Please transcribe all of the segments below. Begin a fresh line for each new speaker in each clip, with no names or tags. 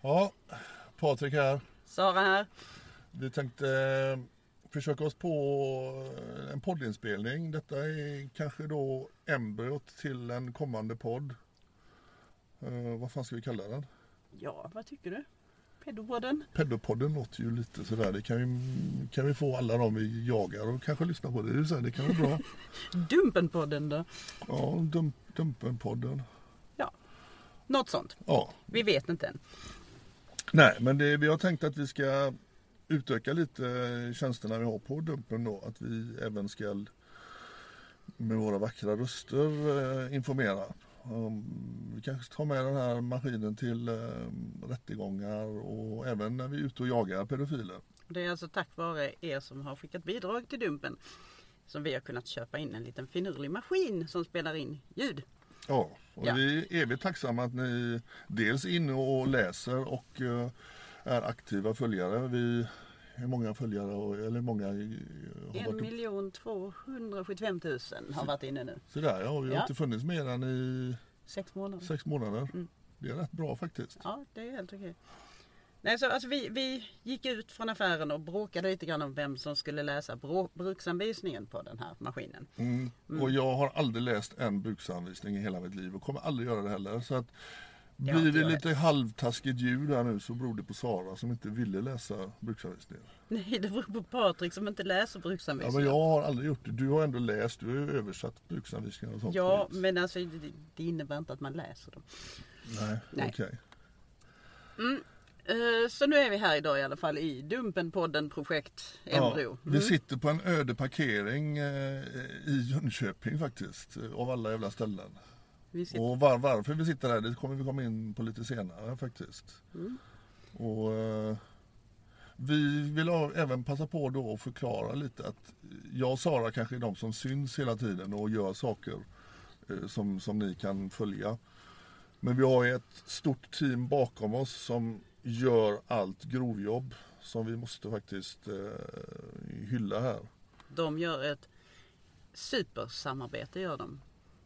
Ja, Patrik här.
Sara här.
Vi tänkte eh, försöka oss på eh, en poddinspelning. Detta är kanske då embryot till en kommande podd. Eh, vad fan ska vi kalla den?
Ja, vad tycker du? Pedopodden?
Pedopodden låter ju lite sådär. Det kan vi, kan vi få alla de vi jagar och kanske lyssna på det. Det, så här, det kan vara bra.
Dumpenpodden då?
Ja, dump, Dumpenpodden.
Ja, något sånt.
Ja,
Vi vet inte än.
Nej men det, vi har tänkt att vi ska utöka lite tjänsterna vi har på Dumpen då. Att vi även ska med våra vackra röster eh, informera. Um, vi kanske tar med den här maskinen till eh, rättegångar och även när vi är ute och jagar pedofiler.
Det är alltså tack vare er som har skickat bidrag till Dumpen som vi har kunnat köpa in en liten finurlig maskin som spelar in ljud.
Ja, och
Ja.
vi är evigt tacksamma att ni dels är inne och läser och eh, är aktiva följare. Vi är många följare, och, eller många eh, har
En
varit
miljon 275 000 har varit inne nu.
Sådär ja, vi har
Ja.
inte funnits mer än i
Sex månader.
sex månader.
Mm.
Det är rätt bra faktiskt.
Ja, det är helt okej. Nej, så alltså vi, vi gick ut från affären och bråkade lite grann om vem som skulle läsa bruksanvisningen på den här maskinen.
Mm. Och jag har aldrig läst en bruksanvisning i hela mitt liv och kommer aldrig göra det heller. Så att
Det
blir det lite halvtaskigt ljud här nu så beror det på Sara som inte ville läsa bruksanvisningen.
Nej, det beror på Patrik som inte läser
Ja,
bruksanvisningen.
men jag har aldrig gjort det. Du har ändå läst, du har ju översatt bruksanvisningar och sånt.
Ja, men alltså det, det innebär inte att man läser dem.
Nej, okej.
Eh, Så nu är vi här idag i alla fall i Dumpenpodden projekt Embryo.
Ja,
Mm.
vi sitter på en öde parkering eh, i Jönköping faktiskt. eh, Av alla jävla ställen.
Sitter,
Och var, varför vi sitter där det kommer vi komma in på lite senare faktiskt.
Mm.
Och eh, Vi vill även passa på då att förklara lite att jag och Sara kanske är de som syns hela tiden och gör saker eh, som, som ni kan följa. Men vi har ett stort team bakom oss som gör allt grovjobb som vi måste faktiskt eh, hylla här.
de gör ett supersamarbete gör de.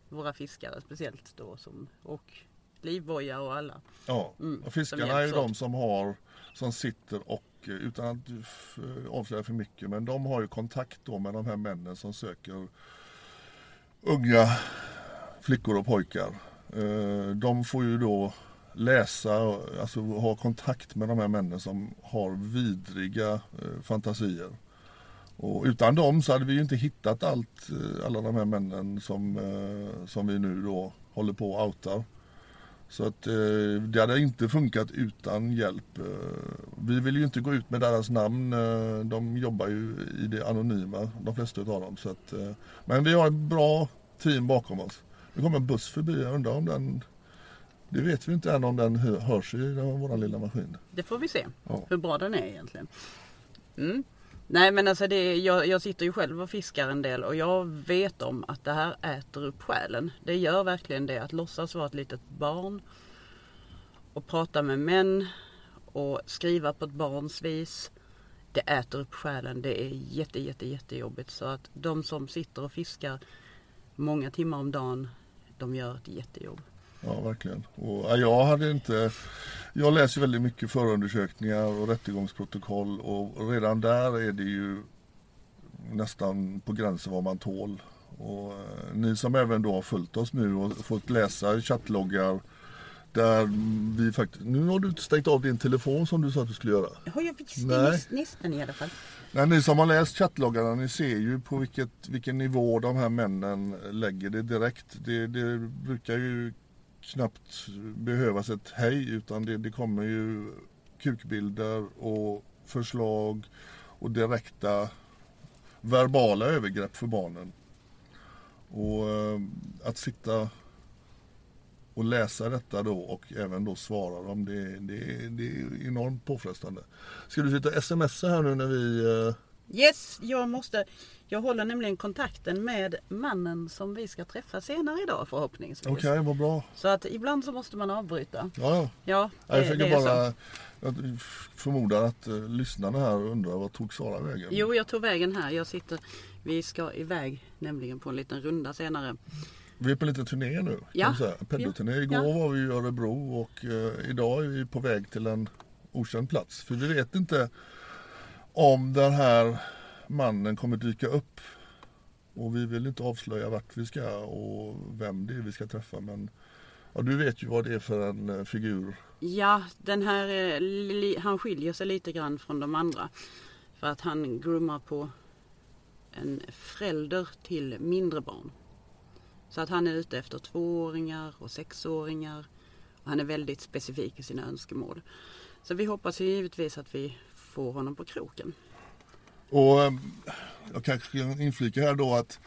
Våra fiskare speciellt då som, och livbojar och alla.
Ja,
Mm,
och fiskarna är ju de som har som sitter och eh, utan att avslöja för mycket men de har ju kontakt då med de här männen som söker unga flickor och pojkar. Eh, De får ju då läsa, alltså ha kontakt med de här männen som har vidriga eh, fantasier. Och utan dem så hade vi ju inte hittat allt, eh, alla de här männen som, eh, som vi nu då håller på och outar. Så att eh, det hade inte funkat utan hjälp. Eh, vi vill ju inte gå ut med deras namn. Eh, de jobbar ju i det anonyma, de flesta av dem. Så att, eh, men vi har ett bra team bakom oss. Nu kommer en buss förbi, jag undrar om den... Det vet vi inte än om den hö- hörs i vår lilla maskin.
Det får vi se
Ja.
hur bra den är egentligen. Mm. Nej men alltså det, jag, jag sitter ju själv och fiskar en del och jag vet om att det här äter upp själen. Det gör verkligen det att låtsas vara ett litet barn och prata med män och skriva på ett barns vis. Det äter upp själen. Det är jätte, jätte, jättejobbigt. Så att de som sitter och fiskar många timmar om dagen, de gör ett jättejobb.
Ja, verkligen. Och, ja, jag hade inte... Jag läser väldigt mycket förundersökningar och rättegångsprotokoll och redan där är det ju nästan på gränsen vad man tål. Och eh, ni som även då har följt oss nu och fått läsa chattloggar där vi faktiskt... Nu har du inte stängt av din telefon som du sa att du skulle göra.
Har jag visst
Nej.
nisten i alla fall.
Nej, ni som har läst chattloggarna, ni ser ju på vilket, vilken nivå de här männen lägger det direkt. Det, det brukar ju knappt behövas ett hej utan det, det kommer ju kukbilder och förslag och direkta verbala övergrepp för barnen. Och eh, att sitta och läsa detta då och även då svara dem, det, det, det är enormt påfrestande. Ska du sitta och smsa här nu när vi... Eh,
yes, jag måste. Jag håller nämligen kontakten med mannen som vi ska träffa senare idag förhoppningsvis.
Okej, vad bra.
Så att ibland så måste man avbryta.
Ja, ja.
Ja,
Jag försöker
är så.
bara... Jag förmodar att eh, lyssnarna här undrar vad tog Sara vägen?
Jo, jag tog vägen här. Jag sitter, vi ska iväg nämligen på en liten runda senare.
Vi är på lite turné nu.
Ja.
Peddoturné. Igår
Ja.
var vi i Örebro och eh, idag är vi på väg till en okänd plats. För vi vet inte om den här mannen kommer dyka upp. Och vi vill inte avslöja vart vi ska och vem det är vi ska träffa. Men ja, du vet ju vad det är för en eh, figur.
Ja, den här, eh, han skiljer sig lite grann från de andra. För att han groomar på en förälder till mindre barn. Så att han är ute efter tvååringar och sexåringar. Och han är väldigt specifik i sina önskemål. Så vi hoppas ju givetvis att vi får honom på kroken.
Och eh, jag kanske kan inflika här då att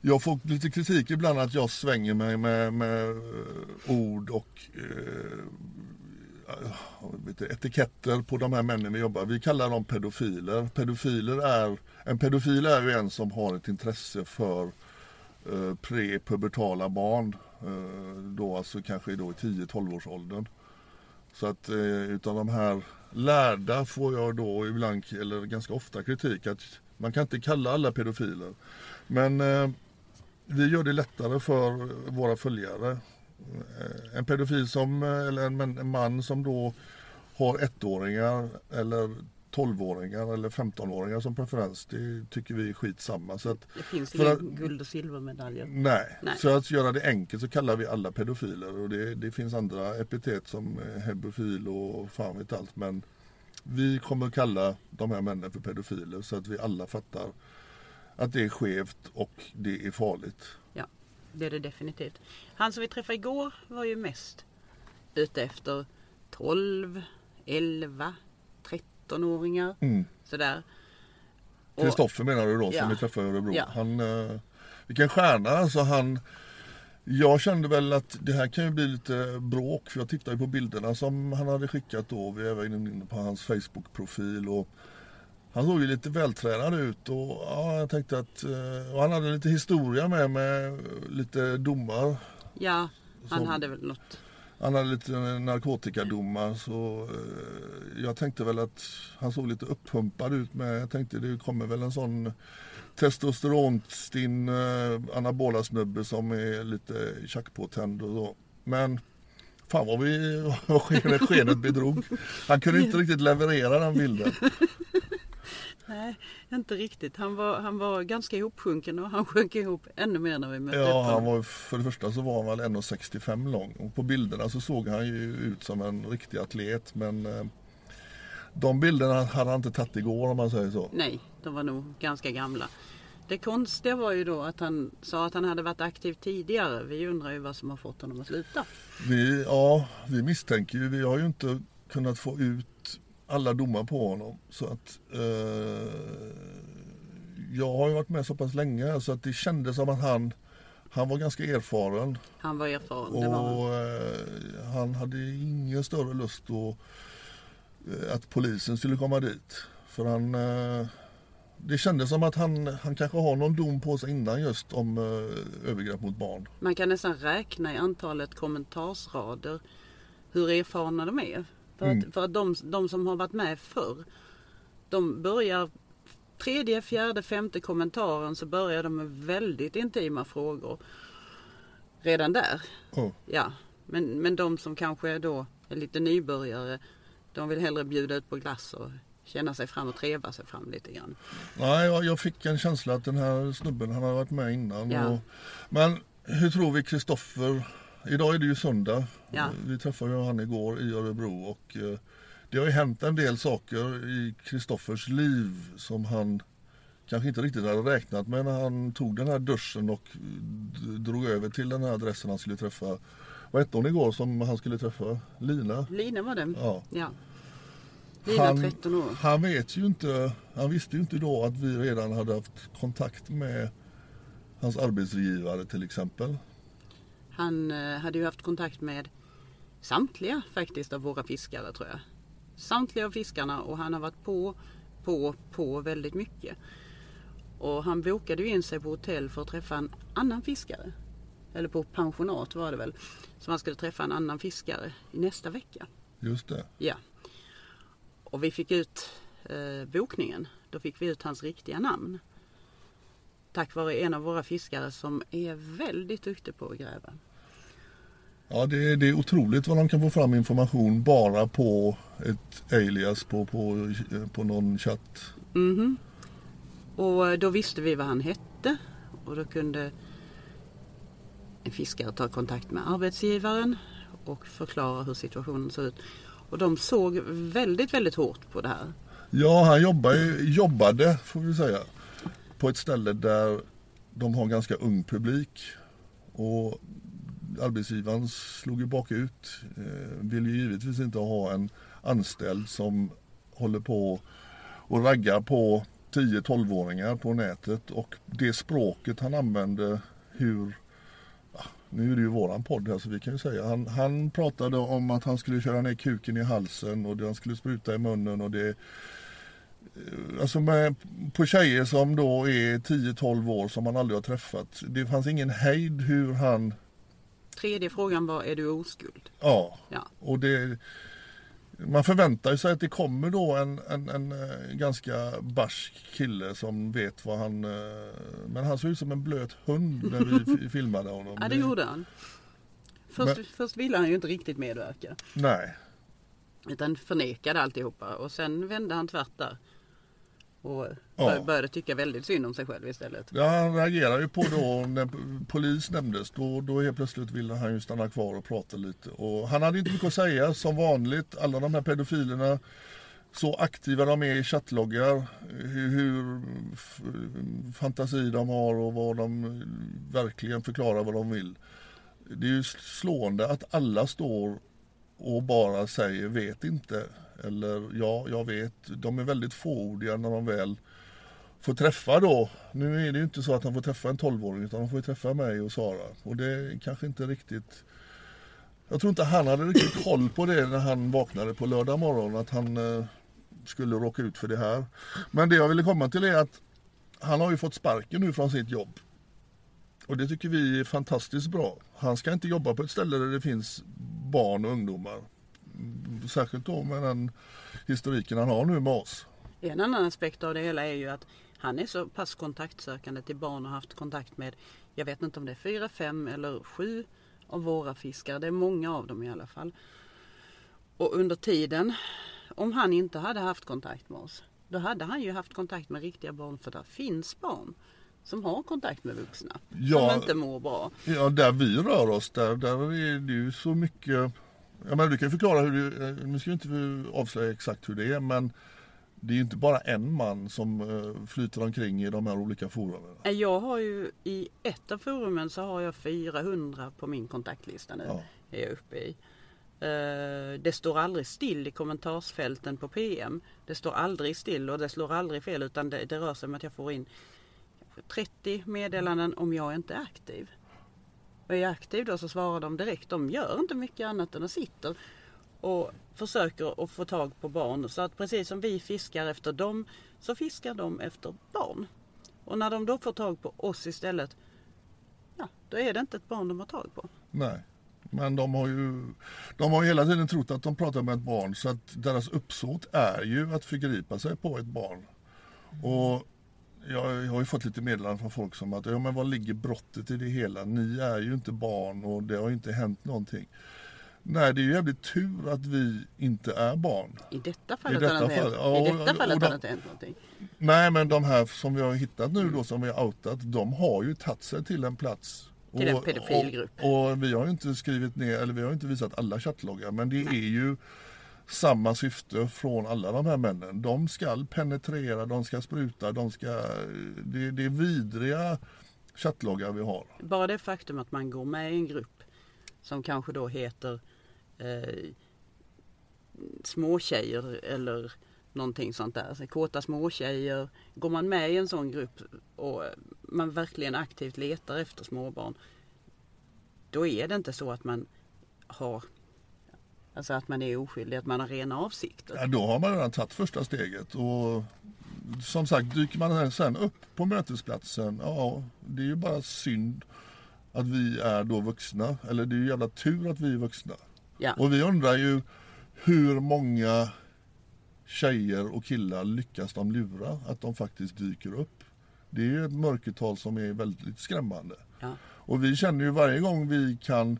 jag får lite kritik ibland att jag svänger mig med, med eh, ord och eh, ah, etiketter på de här männen vi jobbar. Vi kallar dem pedofiler. Pedofiler är, en pedofil är ju en som har ett intresse för eh, prepubertala barn. Eh, då alltså kanske då i 10-12 års åldern. Så att eh, utav de här lärda får jag då ibland, eller ganska ofta kritik att man kan inte kalla alla pedofiler. Men eh, vi gör det lättare för våra följare. Eh, en pedofil som, eh, eller en, en man som då har ettåringar eller 12-åringar eller 15-åringar som preferens, det tycker vi är skitsamma. Så att,
Det finns inga guld och silvermedaljer.
nej.
Nej.
så att göra det enkelt så kallar vi alla pedofiler och det, det finns andra epitet som eh, hebofil och fan vet allt. Men vi kommer kalla de här männen för pedofiler så att vi alla fattar att det är skevt och det är farligt.
Det är det definitivt. Han som vi träffade igår var ju mest ute efter 12, 11, 13-åringar.
Mm.
Sådär.
Kristoffer menar du då
Ja.
som vi träffade i Örebro.
Ja.
Han, eh, vilken stjärna alltså han jag kände väl att det här kan ju bli lite bråk för jag tittade på bilderna som han hade skickat då. Vi är även inne på hans Facebook-profil och han såg ju lite vältränad ut och ja, jag tänkte att eh, och han hade lite historia med med lite domar.
Ja, han
Som-
hade väl något.
Han hade lite narkotikadomar så eh, jag tänkte väl att han såg lite upphumpad ut med, jag tänkte det kommer väl en sån testosteronstinn eh, anabola snubbe som är lite tjackpåtänd och så. Men fan vad vi skenet bedrog. Han kunde inte riktigt leverera den bilden.
Nej, inte riktigt. Han var, han var ganska ihopsjunken och han sjönk ihop ännu mer när vi mötte upp
Ja, han var, för det första så var han väl 1,65 lång och på bilderna så såg han ju ut som en riktig atlet men eh, de bilderna hade han inte tagit igår om man säger så.
Nej, de var nog ganska gamla. Det konstiga var ju då att han sa att han hade varit aktiv tidigare. Vi undrar ju vad som har fått honom att sluta.
Vi, ja, vi misstänker ju, vi har ju inte kunnat få ut alla domar på honom. Så att eh, jag har ju varit med så pass länge så att det kändes som att han, han var ganska erfaren.
Han var erfaren. Det var han.
Och eh, han hade ingen större lust att, eh, att polisen skulle komma dit. För han, eh, det kändes som att han, han kanske har någon dom på sig innan just om eh, övergrepp mot barn.
Man kan nästan räkna i antalet kommentarsrader hur erfarna de är. För
Mm.
att, för att de, de som har varit med förr, de börjar tredje, fjärde, femte kommentaren så börjar de med väldigt intima frågor. Redan där.
Oh.
Ja, men, men de som kanske då är lite nybörjare, de vill hellre bjuda ut på glass och känna sig fram och treva sig fram lite grann.
Nej, jag, jag fick en känsla att den här snubben han har varit med innan.
Ja.
Och, men hur tror vi Kristoffer? Idag är det ju söndag.
Ja.
Vi träffade ju han igår i Örebro och eh, det har ju hänt en del saker i Kristoffers liv som han kanske inte riktigt hade räknat med när han tog den här duschen och drog över till den här adressen han skulle träffa. Vad hette hon igår som han skulle träffa? Lina?
Lina var det.
Ja.
Ja. Lina
Han-
13 år.
Han vet ju inte, han visste ju inte då att vi redan hade haft kontakt med hans arbetsgivare till exempel.
Han eh, hade ju haft kontakt med samtliga faktiskt av våra fiskare tror jag. Samtliga av fiskarna och han har varit på, på, på väldigt mycket. Och han bokade ju in sig på hotell för att träffa en annan fiskare. Eller på pensionat var det väl. Så han skulle träffa en annan fiskare i nästa vecka.
Just det.
Ja. Och vi fick ut eh, bokningen. Då fick vi ut hans riktiga namn. Tack vare en av våra fiskare som är väldigt duktig på att gräva.
Ja, det är, det är otroligt vad de kan få fram information bara på ett alias på, på, på någon chatt.
Mhm. Och då visste vi vad han hette och då kunde en fiskare ta kontakt med arbetsgivaren och förklara hur situationen ser ut. Och de såg väldigt, väldigt hårt på det här.
Ja, han jobbar, jobbade, får vi säga, på ett ställe där de har ganska ung publik. Och arbetsgivaren slog ju bakut. Eh, vill ju givetvis inte ha en anställd som håller på och raggar på 10-12-åringar på nätet och det språket han använde hur nu är det ju våran podd här så vi kan ju säga. Han, han pratade om att han skulle köra ner kuken i halsen och han skulle spruta i munnen och det eh, Alltså med, på tjejer som då är 10-12 år som han aldrig har träffat. Det fanns ingen hejd hur han...
Tredje frågan var, är du oskuld?
Ja,
Ja.
och det... Man förväntar sig att det kommer då en, en, en eh, ganska barsk kille som vet vad han... eh, Men han såg ut som en blöt hund när vi filmade honom.
Ja, det gjorde han. Först,
Men-
först ville han ju inte riktigt medverka.
Nej.
Utan förnekade alltihopa. Och sen vände han tvärt där. Och
Ja.
bör- började tycka väldigt synd om sig själv istället.
Ja, han reagerar ju på då när polis nämndes. Då, då helt plötsligt ville han ju stanna kvar och prata lite. Och han hade inte mycket att säga som vanligt. Alla de här pedofilerna, så aktiva de är i chattloggar. Hur, hur fantasi de har och vad de verkligen förklarar vad de vill. Det är ju slående att alla står och bara säger vet inte. Eller ja, jag vet. De är väldigt fåordiga när de väl får träffa då. Nu är det ju inte så att han får träffa en 12-åring utan han får ju träffa mig och Sara. Och det är kanske inte riktigt... Jag tror inte han hade riktigt koll på det när han vaknade på lördag morgon att han eh, skulle råka ut för det här. Men det jag ville komma till är att han har ju fått sparken nu från sitt jobb. Och det tycker vi är fantastiskt bra. Han ska inte jobba på ett ställe där det finns barn och ungdomar. Särskilt då med den historiken han har nu med oss.
En annan aspekt av det hela är ju att han är så pass kontaktsökande till barn och haft kontakt med, jag vet inte om det är fyra, fem eller sju av våra fiskare. Det är många av dem i alla fall. Och under tiden, om han inte hade haft kontakt med oss, då hade han ju haft kontakt med riktiga barn för där finns barn som har kontakt med vuxna
Ja.
som inte mår bra.
Ja, där vi rör oss, där, där är det ju så mycket... Jag menar, du kan ju förklara hur det... eh, Nu ska jag inte avslöja exakt hur det är, men det är ju inte bara en man som eh, flyter omkring i de här olika forumen.
Jag har ju i ett av forumen så har jag 400 på min kontaktlista nu.
Ja.
Är jag uppe i. Eh, Det står aldrig still i kommentarsfälten på PM. Det står aldrig still och det slår aldrig fel utan det, det rör sig om att jag får in kanske 30 meddelanden om jag inte är aktiv. Och är aktiv då så svarar de direkt. De gör inte mycket annat än att sitta och försöker att få tag på barn. Så att precis som vi fiskar efter dem så fiskar de efter barn. Och när de då får tag på oss istället, ja, då är det inte ett barn de har tag på.
Nej. Men de har ju de har hela tiden trott att de pratar med ett barn så att deras uppsåt är ju att förgripa sig på ett barn. Och jag, jag har ju fått lite meddelanden från folk som att ja, men vad ligger brottet i det hela? Ni är ju inte barn och det har ju inte hänt någonting. Nej, det är ju jävligt tur att vi inte är barn.
I detta fallet,
detta
har, det
fall, ja,
i detta fallet har
de-
det inte hänt någonting.
Nej, men de här som vi har hittat nu då, som vi har outat, de har ju tagit sig till en plats.
Till en
Och-
pedofilgrupp.
Och, och vi har ju inte skrivit ner, eller vi har inte visat alla chattloggar, men det är ju samma syfte från alla de här männen. De ska penetrera, de ska spruta, de ska... Det, det är vidriga chattloggar vi har.
Bara det faktum att man går med i en grupp som kanske då heter eh, småtjejer eller någonting sånt där. Så kåta småtjejer. Går man med i en sån grupp och man verkligen aktivt letar efter småbarn. Då är det inte så att man har Alltså att man är oskyldig, att man har rena avsikter.
Ja, då har man redan tagit första steget. Och som sagt, dyker man sen upp på mötesplatsen, ja, det är ju bara synd att vi är då vuxna. Eller det är ju jävla tur att vi är vuxna.
Ja.
Och vi undrar ju hur många tjejer och killar lyckas de lura att de faktiskt dyker upp Det är ju ett mörkertal som är väldigt skrämmande.
Ja.
Och vi känner ju varje gång vi kan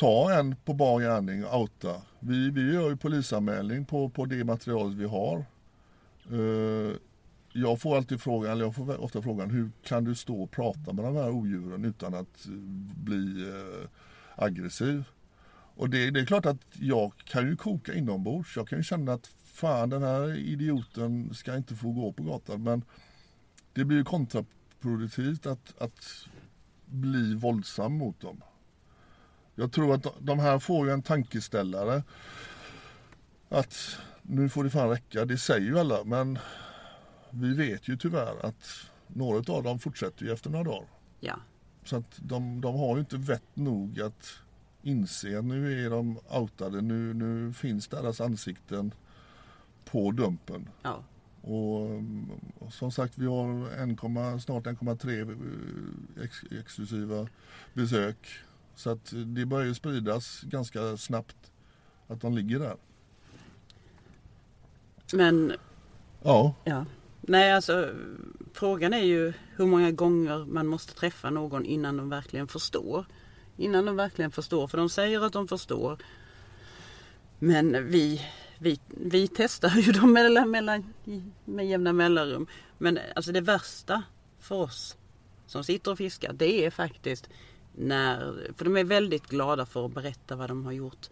ta en på bar gärning och outa. Vi, vi gör ju polisanmälning på, på det materialet vi har. Uh, jag får alltid frågan, eller jag får ofta frågan, hur kan du stå och prata med de här odjuren utan att eh, bli uh, aggressiv? Och det, det är klart att jag kan ju koka inombords. Jag kan ju känna att fan den här idioten ska inte få gå på gatan. Men det blir ju kontraproduktivt att, att bli våldsam mot dem. Jag tror att de här får ju en tankeställare. Att nu får det fan räcka. Det säger ju alla men vi vet ju tyvärr att några av dem fortsätter ju efter några dagar.
Ja.
Så att de, de har ju inte vett nog att inse att nu är de outade. Nu, nu finns deras ansikten på dumpen.
Ja.
Och som sagt vi har 1, snart 1,3 eh, ex, exklusiva besök. Så att det börjar ju spridas ganska snabbt att de ligger där.
Men
Ja,
Ja. Nej, alltså frågan är ju hur många gånger man måste träffa någon innan de verkligen förstår. Innan de verkligen förstår, för de säger att de förstår. Men vi, vi, vi testar ju dem mellan, mellan, med jämna mellanrum. Men alltså det värsta för oss som sitter och fiskar, det är faktiskt när, för de är väldigt glada för att berätta vad de har gjort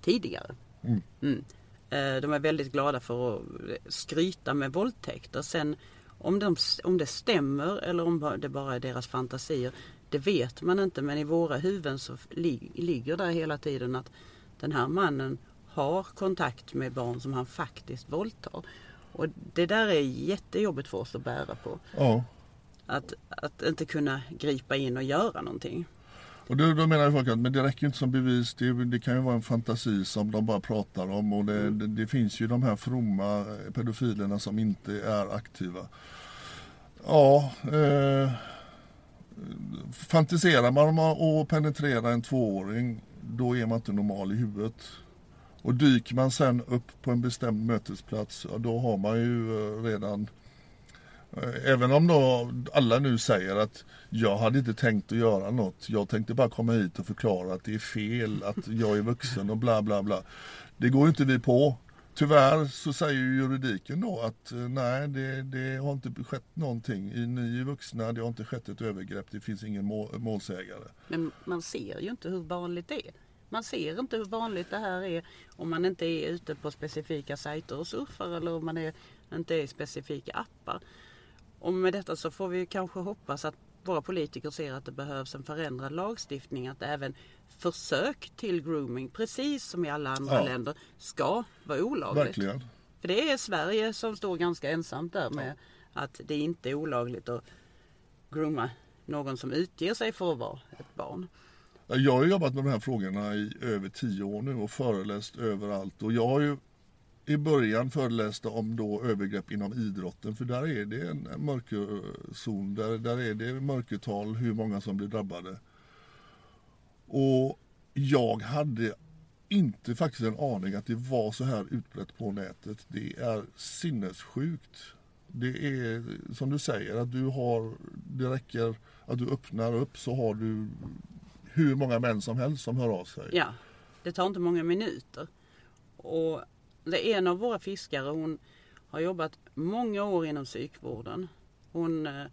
tidigare.
Mm.
Mm. Eh, De är väldigt glada för att skryta med våldtäkter. Sen om, de, om det stämmer eller om det bara är deras fantasier, det vet man inte. Men i våra huvuden så li, ligger där hela tiden att den här mannen har kontakt med barn som han faktiskt våldtar. Och det där är jättejobbigt för oss att bära på.
ja.
Att, att inte kunna gripa in och göra någonting.
Och då, då menar ju folk att men det räcker inte som bevis. Det, det kan ju vara en fantasi som de bara pratar om. Och det, det, det finns ju de här fromma pedofilerna som inte är aktiva. Ja, eh, fantiserar man om att penetrera en tvååring då är man inte normal i huvudet. Och dyker man sen upp på en bestämd mötesplats, ja, då har man ju eh, redan Även om då alla nu säger att jag hade inte tänkt att göra något. Jag tänkte bara komma hit och förklara att det är fel, att jag är vuxen och bla bla bla. Det går inte vi på. Tyvärr så säger ju juridiken då att eh, nej, det, det har inte skett någonting. Ni är vuxna, det har inte skett ett övergrepp, det finns ingen mål, målsägare.
Men man ser ju inte hur vanligt det är. Man ser inte hur vanligt det här är om man inte är ute på specifika sajter och surfar eller om man är, inte är i specifika appar. Och med detta så får vi kanske hoppas att våra politiker ser att det behövs en förändrad lagstiftning. Att även försök till grooming, precis som i alla andra
Ja.
länder, ska vara olagligt.
Verkligen.
För det är Sverige som står ganska ensamt där med att det inte är olagligt att grooma någon som utger sig för att vara ett barn.
Jag har jobbat med de här frågorna i över tio år nu och föreläst överallt. Och jag har ju i början föreläste om då övergrepp inom idrotten för där är det en mörkerzon. Där, där är det mörkertal hur många som blir drabbade. Och jag hade inte faktiskt en aning att det var så här utbrett på nätet. Det är sinnessjukt. Det är som du säger att du har, det räcker att du öppnar upp så har du hur många män som helst som hör av sig.
Ja, det tar inte många minuter. Och det är en av våra fiskare, hon har jobbat många år inom psykvården. Hon eh,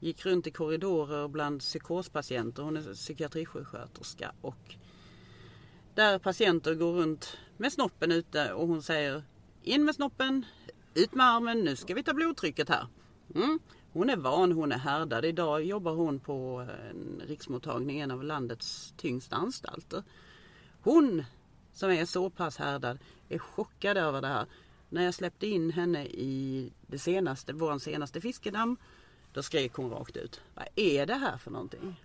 gick runt i korridorer bland psykospatienter. Hon är psykiatrisjuksköterska och där patienter går runt med snoppen ute och hon säger in med snoppen, ut med armen, nu ska vi ta blodtrycket här. Mm. Hon är van, hon är härdad. Idag jobbar hon på en riksmottagning, en av landets tyngsta anstalter. Hon som är så pass härdad är chockad över det här. När jag släppte in henne i det senaste, vår senaste fiskedamm, då skrek hon rakt ut. Vad är det här för någonting?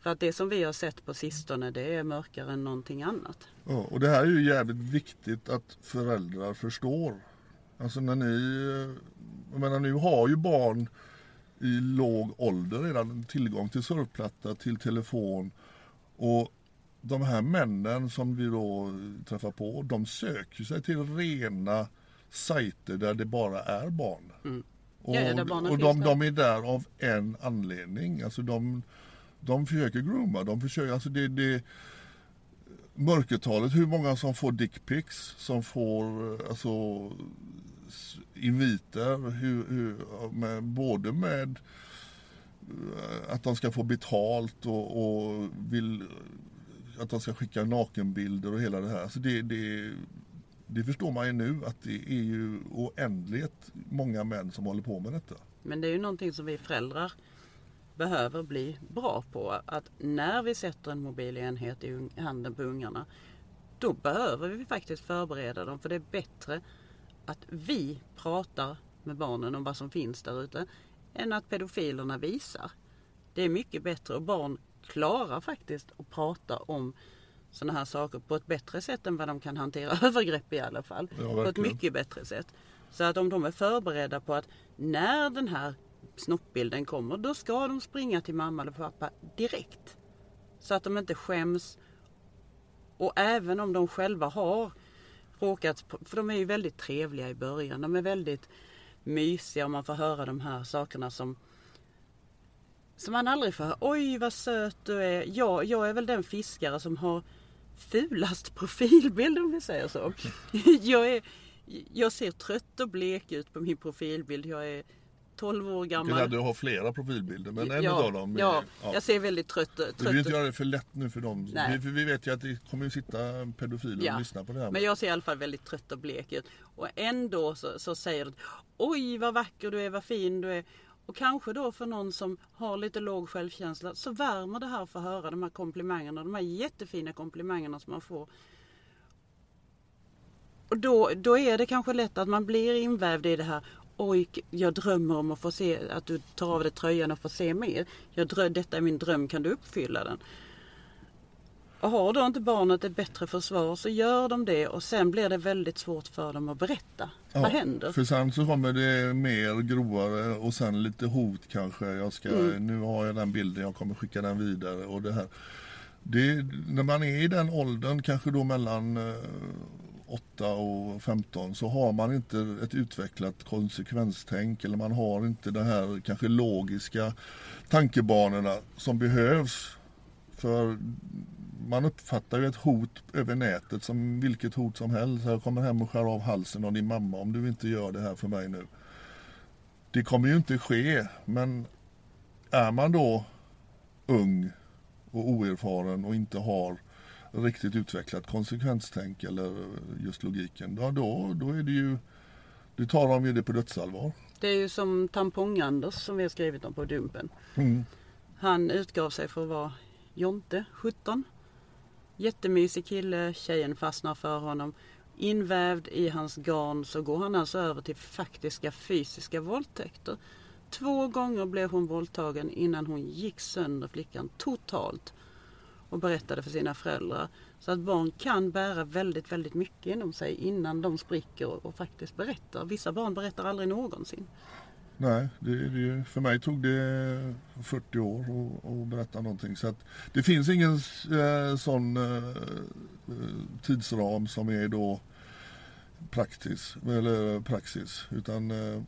För att det som vi har sett på sistone det är mörkare än någonting annat.
Ja, och det här är ju jävligt viktigt att föräldrar förstår. Alltså när ni, jag menar nu har ju barn i låg ålder redan tillgång till surfplatta, till telefon och de här männen som vi då träffar på, de söker sig till rena sajter där det bara är barn.
Mm.
Och,
Ja, ja,
och de, de är där av en anledning. Alltså de, de försöker grooma, de försöker, alltså det, det mörkertalet, hur många som får dickpics, som får alltså inviter, hur, hur, med, både med eh, att de ska få betalt och, och vill att de ska skicka nakenbilder och hela det här. Alltså det, det, det förstår man ju nu att det är ju oändligt många män som håller på med detta.
Men det är ju någonting som vi föräldrar behöver bli bra på. Att när vi sätter en mobilenhet i handen på ungarna. Då behöver vi faktiskt förbereda dem. För det är bättre att vi pratar med barnen om vad som finns där ute. Än att pedofilerna visar. Det är mycket bättre och barn klarar faktiskt att prata om sådana här saker på ett bättre sätt än vad de kan hantera övergrepp i alla fall.
Ja,
på ett mycket bättre sätt. Så att om de är förberedda på att när den här snoppbilden kommer, då ska de springa till mamma eller pappa direkt. Så att de inte skäms. Och även om de själva har råkat, för de är ju väldigt trevliga i början. De är väldigt mysiga och man får höra de här sakerna som som man aldrig får. Oj vad söt du är. Jag, jag är väl den fiskare som har fulast profilbild om vi säger så. Jag, är, jag ser trött och blek ut på min profilbild. Jag är 12 år gammal.
du ha flera profilbilder men en
ja,
av dem är,
ja, jag ser väldigt trött,
Vi vill
trött
inte göra det för lätt nu för dem. Vi, för vi vet ju att det kommer sitta pedofiler
Ja.
och lyssna på det här.
Men jag ser i alla fall väldigt trött och blek ut. Och ändå så, så säger de Oj vad vacker du är, vad fin du är. Och kanske då för någon som har lite låg självkänsla så värmer det här att få höra de här komplimangerna. De här jättefina komplimangerna som man får. Och då, då är det kanske lätt att man blir invävd i det här. Oj, jag drömmer om att få se att du tar av dig tröjan och får se mer. Jag drö, detta är min dröm, kan du uppfylla den? Och har då inte barnet ett bättre försvar så gör de det och sen blir det väldigt svårt för dem att berätta.
Ja,
Vad händer?
För sen så kommer det mer grovare och sen lite hot kanske. Jag ska,
Mm.
Nu har jag den bilden, jag kommer skicka den vidare. Och det här. Det, när man är i den åldern, kanske då mellan eh, 8 och 15 så har man inte ett utvecklat konsekvenstänk eller man har inte de här kanske logiska tankebanorna som behövs. För man uppfattar ju ett hot över nätet som vilket hot som helst. Jag kommer hem och skär av halsen av din mamma om du inte gör det här för mig nu. Det kommer ju inte ske men är man då ung och oerfaren och inte har riktigt utvecklat konsekvenstänk eller just logiken. Ja, då, då är det ju, då tar de ju det på dödsallvar.
Det är ju som Tampong-Anders som vi har skrivit om på Dumpen.
Mm.
Han utgav sig för att vara Jonte, 17. Jättemysig kille, tjejen fastnar för honom. Invävd i hans garn så går han alltså över till faktiska fysiska våldtäkter. Två gånger blev hon våldtagen innan hon gick sönder flickan totalt och berättade för sina föräldrar. Så att barn kan bära väldigt, väldigt mycket inom sig innan de spricker och, och faktiskt berättar. Vissa barn berättar aldrig någonsin.
Nej, det, det, för mig tog det 40 år att, att berätta någonting. Så att det finns ingen eh, sån eh, eh, tidsram som är då praktis, eller praxis. Utan eh,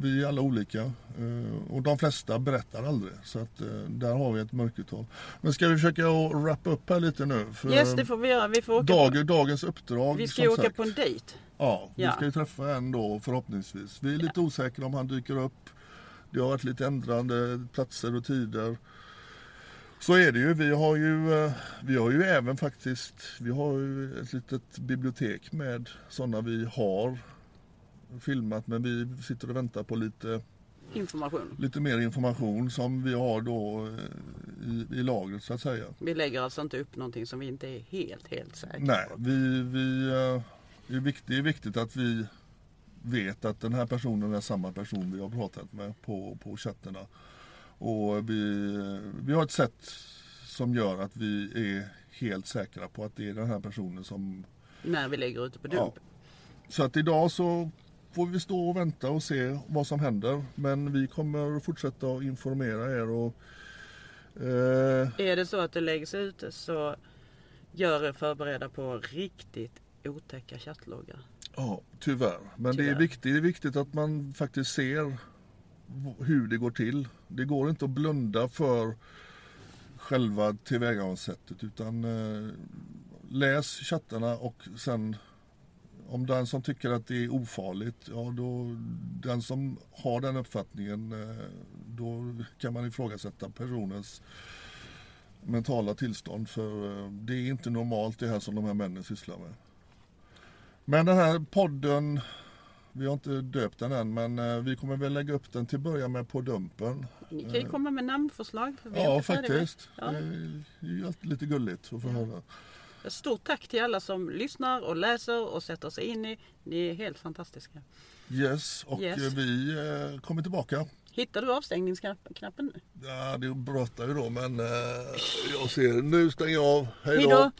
vi är alla olika eh, och de flesta berättar aldrig. Så att eh, där har vi ett mörkertal. Men ska vi försöka wrappa upp här lite nu? För
Yes, det får vi göra. Vi får åka,
dag, dagens uppdrag
på, vi ska ju åka
sagt.
på en dejt.
Ja, vi
Ja.
ska ju träffa en då förhoppningsvis. Vi är lite osäkra om han dyker upp. Det har varit lite ändrande platser och tider. Så är det ju. Vi har ju, eh, vi har ju även faktiskt, vi har ju ett litet bibliotek med sådana vi har filmat men vi sitter och väntar på lite,
Information.
lite mer information som vi har då eh, i, i lagret så att säga.
Vi lägger alltså inte upp någonting som vi inte är helt, helt säkra
Nej,
på.
vi, vi, eh, det, är viktigt, det är viktigt att vi vet att den här personen är samma person vi har pratat med på, på chatterna. Och vi, vi har ett sätt som gör att vi är helt säkra på att det är den här personen som...
När vi lägger ute på
Ja.
dump.
Så att idag så får vi stå och vänta och se vad som händer. Men vi kommer fortsätta att informera er och eh,
Är det så att det läggs ut så gör er förberedda på riktigt otäcka chattloggar.
Ja, tyvärr. Men det är,
Tyvärr.
viktigt, det är viktigt att man faktiskt ser hur det går till. Det går inte att blunda för själva tillvägagångssättet utan eh, läs chattarna och sen om den som tycker att det är ofarligt, ja då den som har den uppfattningen eh, då kan man ifrågasätta personens mentala tillstånd för eh, det är inte normalt det här som de här männen sysslar med. Men den här podden, vi har inte döpt den än men eh, vi kommer väl lägga upp den till att börja med på Dumpen.
Ni kan ju komma med namnförslag. För vi
Ja faktiskt.
Ja.
Det är lite gulligt att få höra.
Stort tack till alla som lyssnar och läser och sätter sig in i. Ni är helt fantastiska.
Yes, och
Yes.
eh, vi eh, kommer tillbaka.
Hittar du avstängningsknappen nu?
Ja, det brottar ju då men eh, jag ser, nu stänger jag av. Hej
då!